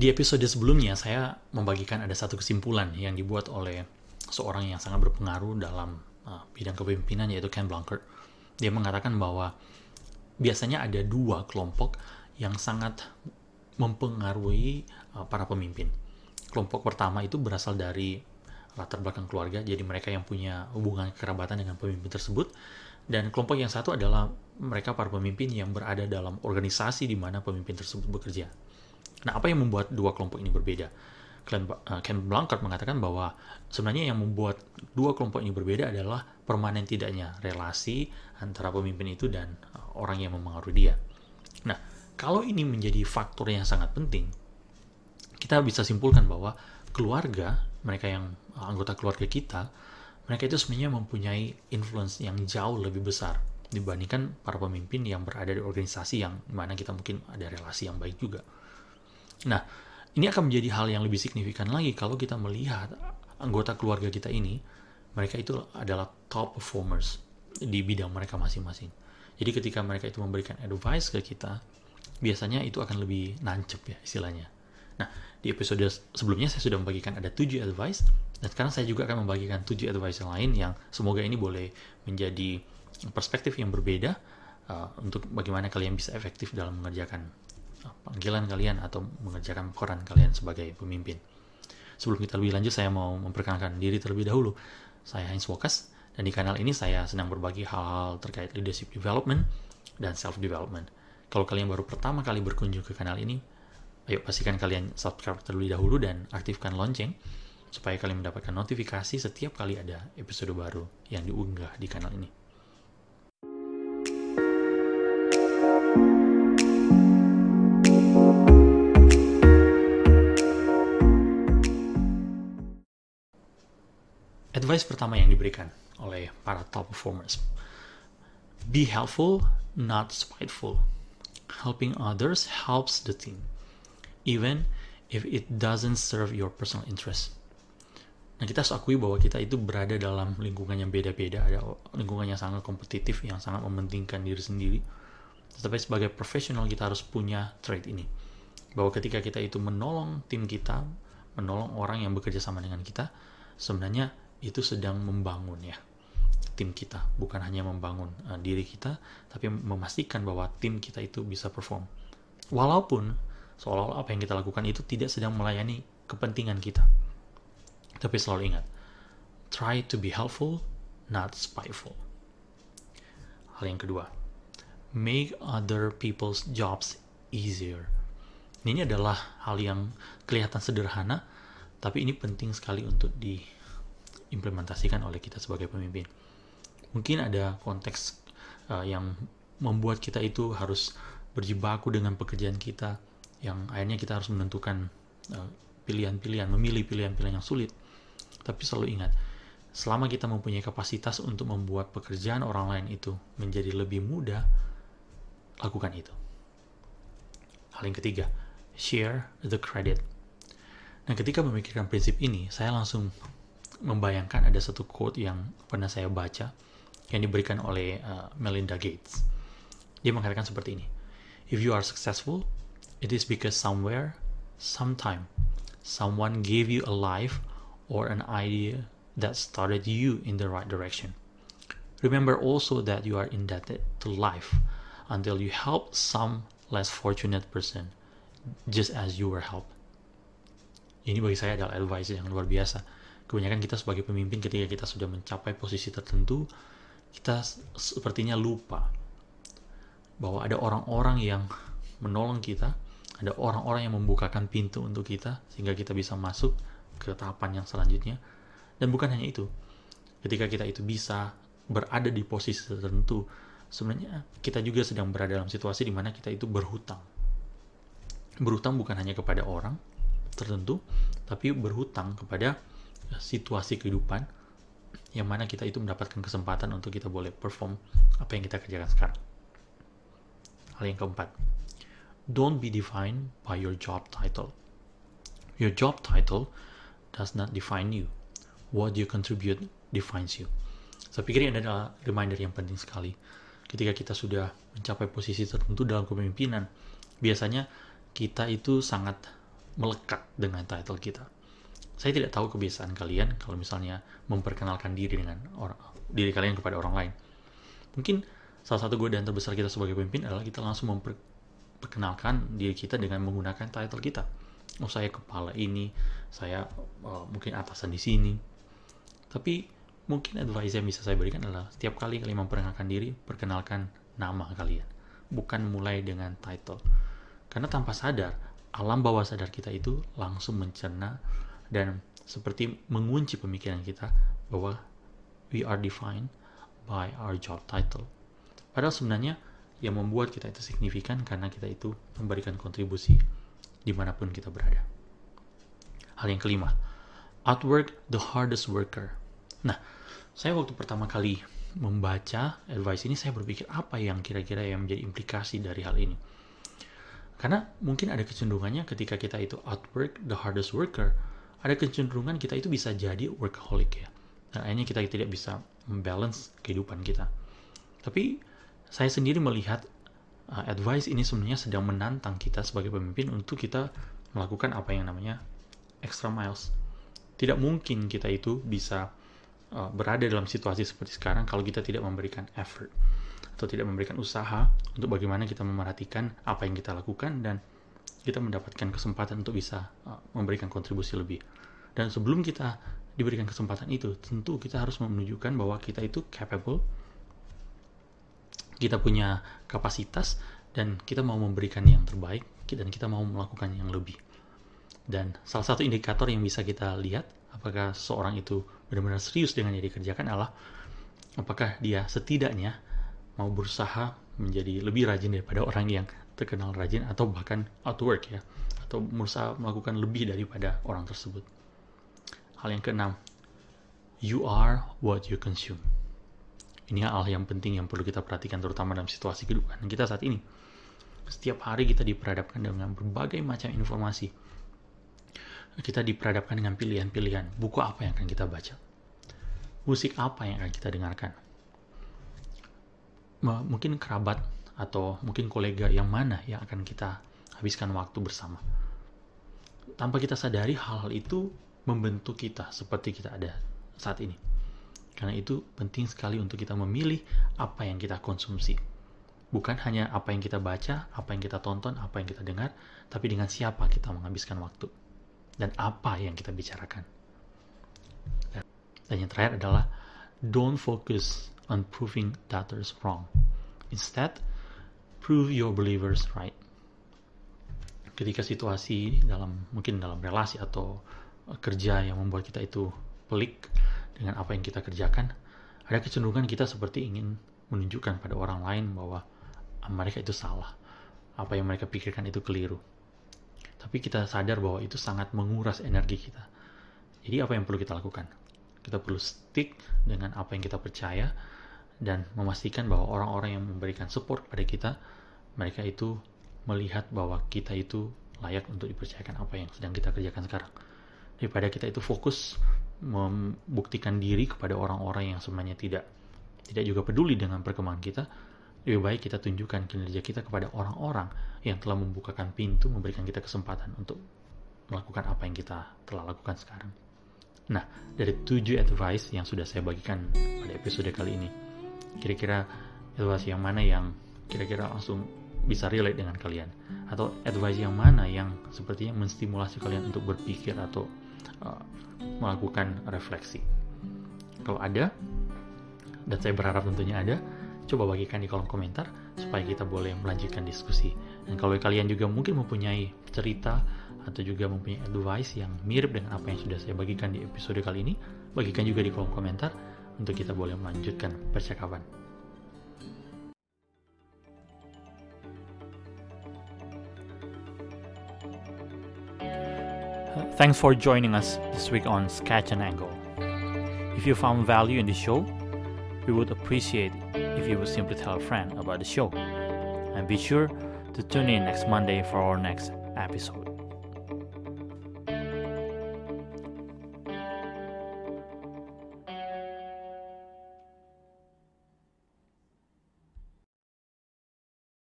Di episode sebelumnya, saya membagikan ada satu kesimpulan yang dibuat oleh seorang yang sangat berpengaruh dalam uh, bidang kepemimpinan, yaitu Ken Blanchard. Dia mengatakan bahwa biasanya ada dua kelompok yang sangat mempengaruhi uh, para pemimpin. Kelompok pertama itu berasal dari latar belakang keluarga, jadi mereka yang punya hubungan kerabatan dengan pemimpin tersebut. Dan kelompok yang satu adalah mereka para pemimpin yang berada dalam organisasi di mana pemimpin tersebut bekerja. Nah, apa yang membuat dua kelompok ini berbeda? Ken, Ken Blanchard mengatakan bahwa sebenarnya yang membuat dua kelompok ini berbeda adalah permanen tidaknya relasi antara pemimpin itu dan uh, orang yang mempengaruhi dia. Nah, kalau ini menjadi faktor yang sangat penting, kita bisa simpulkan bahwa keluarga, mereka yang uh, anggota keluarga kita, mereka itu sebenarnya mempunyai influence yang jauh lebih besar dibandingkan para pemimpin yang berada di organisasi yang mana kita mungkin ada relasi yang baik juga. Nah, ini akan menjadi hal yang lebih signifikan lagi kalau kita melihat anggota keluarga kita ini, mereka itu adalah top performers di bidang mereka masing-masing. Jadi ketika mereka itu memberikan advice ke kita, biasanya itu akan lebih nancep ya istilahnya. Nah, di episode sebelumnya saya sudah membagikan ada 7 advice, dan sekarang saya juga akan membagikan 7 advice yang lain yang semoga ini boleh menjadi perspektif yang berbeda uh, untuk bagaimana kalian bisa efektif dalam mengerjakan panggilan kalian atau mengerjakan peran kalian sebagai pemimpin. Sebelum kita lebih lanjut, saya mau memperkenalkan diri terlebih dahulu. Saya Heinz Wokas, dan di kanal ini saya sedang berbagi hal-hal terkait leadership development dan self-development. Kalau kalian baru pertama kali berkunjung ke kanal ini, ayo pastikan kalian subscribe terlebih dahulu dan aktifkan lonceng supaya kalian mendapatkan notifikasi setiap kali ada episode baru yang diunggah di kanal ini. Advice pertama yang diberikan oleh para top performers. Be helpful, not spiteful. Helping others helps the team, even if it doesn't serve your personal interest. Nah, kita harus akui bahwa kita itu berada dalam lingkungan yang beda-beda, ada lingkungan yang sangat kompetitif, yang sangat mementingkan diri sendiri. Tetapi sebagai profesional kita harus punya trait ini. Bahwa ketika kita itu menolong tim kita, menolong orang yang bekerja sama dengan kita, sebenarnya itu sedang membangun ya tim kita. Bukan hanya membangun uh, diri kita tapi memastikan bahwa tim kita itu bisa perform. Walaupun seolah-olah apa yang kita lakukan itu tidak sedang melayani kepentingan kita. Tapi selalu ingat try to be helpful not spiteful. Hal yang kedua make other people's jobs easier. Ini adalah hal yang kelihatan sederhana tapi ini penting sekali untuk di diimplementasikan oleh kita sebagai pemimpin. Mungkin ada konteks uh, yang membuat kita itu harus berjibaku dengan pekerjaan kita, yang akhirnya kita harus menentukan uh, pilihan-pilihan, memilih pilihan-pilihan yang sulit. Tapi selalu ingat, selama kita mempunyai kapasitas untuk membuat pekerjaan orang lain itu menjadi lebih mudah, lakukan itu. Hal yang ketiga, share the credit. Nah, ketika memikirkan prinsip ini, saya langsung membayangkan ada satu quote yang pernah saya baca yang diberikan oleh uh, Melinda Gates. Dia mengatakan seperti ini. If you are successful, it is because somewhere, sometime, someone gave you a life or an idea that started you in the right direction. Remember also that you are indebted to life until you help some less fortunate person just as you were helped. Ini bagi saya adalah advice yang luar biasa kebanyakan kita sebagai pemimpin ketika kita sudah mencapai posisi tertentu kita sepertinya lupa bahwa ada orang-orang yang menolong kita ada orang-orang yang membukakan pintu untuk kita sehingga kita bisa masuk ke tahapan yang selanjutnya. Dan bukan hanya itu ketika kita itu bisa berada di posisi tertentu sebenarnya kita juga sedang berada dalam situasi di mana kita itu berhutang. Berhutang bukan hanya kepada orang tertentu tapi berhutang kepada situasi kehidupan yang mana kita itu mendapatkan kesempatan untuk kita boleh perform apa yang kita kerjakan sekarang. Hal yang keempat, don't be defined by your job title. Your job title does not define you. What you contribute defines you. Saya pikir ini adalah reminder yang penting sekali. Ketika kita sudah mencapai posisi tertentu dalam kepemimpinan, biasanya kita itu sangat melekat dengan title kita. Saya tidak tahu kebiasaan kalian kalau misalnya memperkenalkan diri dengan orang diri kalian kepada orang lain. Mungkin salah satu godaan terbesar kita sebagai pemimpin adalah kita langsung memperkenalkan diri kita dengan menggunakan title kita. Oh saya kepala ini, saya uh, mungkin atasan di sini. Tapi mungkin advice yang bisa saya berikan adalah setiap kali kalian memperkenalkan diri, perkenalkan nama kalian, bukan mulai dengan title. Karena tanpa sadar, alam bawah sadar kita itu langsung mencerna dan seperti mengunci pemikiran kita bahwa we are defined by our job title. Padahal sebenarnya yang membuat kita itu signifikan karena kita itu memberikan kontribusi di mana pun kita berada. Hal yang kelima, outwork the hardest worker. Nah, saya waktu pertama kali membaca advice ini, saya berpikir apa yang kira-kira yang menjadi implikasi dari hal ini. Karena mungkin ada kecenderungannya ketika kita itu outwork the hardest worker, ada kecenderungan kita itu bisa jadi workaholic ya. Dan akhirnya kita tidak bisa membalance kehidupan kita. Tapi saya sendiri melihat uh, advice ini sebenarnya sedang menantang kita sebagai pemimpin untuk kita melakukan apa yang namanya extra miles. Tidak mungkin kita itu bisa uh, berada dalam situasi seperti sekarang kalau kita tidak memberikan effort atau tidak memberikan usaha untuk bagaimana kita memerhatikan apa yang kita lakukan dan kita mendapatkan kesempatan untuk bisa uh, memberikan kontribusi lebih. Dan sebelum kita diberikan kesempatan itu, tentu kita harus menunjukkan bahwa kita itu capable kita punya kapasitas dan kita mau memberikan yang terbaik dan kita mau melakukan yang lebih. Dan salah satu indikator yang bisa kita lihat apakah seorang itu benar-benar serius dengan yang dikerjakan adalah apakah dia setidaknya mau berusaha menjadi lebih rajin daripada orang yang terkenal rajin atau bahkan outwork ya atau berusaha melakukan lebih daripada orang tersebut. Hal yang keenam, you are what you consume. Ini hal yang penting yang perlu kita perhatikan terutama dalam situasi kehidupan kita saat ini. Setiap hari kita diperhadapkan dengan berbagai macam informasi. Kita diperhadapkan dengan pilihan-pilihan. Buku apa yang akan kita baca? Musik apa yang akan kita dengarkan? Mungkin kerabat atau mungkin kolega yang mana yang akan kita habiskan waktu bersama. Tanpa kita sadari hal-hal itu membentuk kita seperti kita ada saat ini. Karena itu penting sekali untuk kita memilih apa yang kita konsumsi. Bukan hanya apa yang kita baca, apa yang kita tonton, apa yang kita dengar, tapi dengan siapa kita menghabiskan waktu. Dan apa yang kita bicarakan. Dan yang terakhir adalah, don't focus on proving others wrong. Instead, prove your believers right. Ketika situasi dalam mungkin dalam relasi atau kerja yang membuat kita itu pelik, dengan apa yang kita kerjakan, ada kecenderungan kita seperti ingin menunjukkan pada orang lain bahwa mereka itu salah. Apa yang mereka pikirkan itu keliru. Tapi kita sadar bahwa itu sangat menguras energi kita. Jadi apa yang perlu kita lakukan? Kita perlu stick dengan apa yang kita percaya dan memastikan bahwa orang-orang yang memberikan support kepada kita, mereka itu melihat bahwa kita itu layak untuk dipercayakan apa yang sedang kita kerjakan sekarang. Daripada kita itu fokus membuktikan diri kepada orang-orang yang sebenarnya tidak tidak juga peduli dengan perkembangan kita, lebih baik kita tunjukkan kinerja kita kepada orang-orang yang telah membukakan pintu, memberikan kita kesempatan untuk melakukan apa yang kita telah lakukan sekarang. Nah, dari tujuh advice yang sudah saya bagikan pada episode kali ini, kira-kira advice yang mana yang kira-kira langsung bisa relate dengan kalian? Atau advice yang mana yang sepertinya menstimulasi kalian untuk berpikir atau uh, melakukan refleksi. Kalau ada, dan saya berharap tentunya ada, coba bagikan di kolom komentar supaya kita boleh melanjutkan diskusi. Dan kalau kalian juga mungkin mempunyai cerita atau juga mempunyai advice yang mirip dengan apa yang sudah saya bagikan di episode kali ini, bagikan juga di kolom komentar untuk kita boleh melanjutkan percakapan. Thanks for joining us this week on Sketch and Angle. If you found value in the show, we would appreciate if you would simply tell a friend about the show. And be sure to tune in next Monday for our next episode.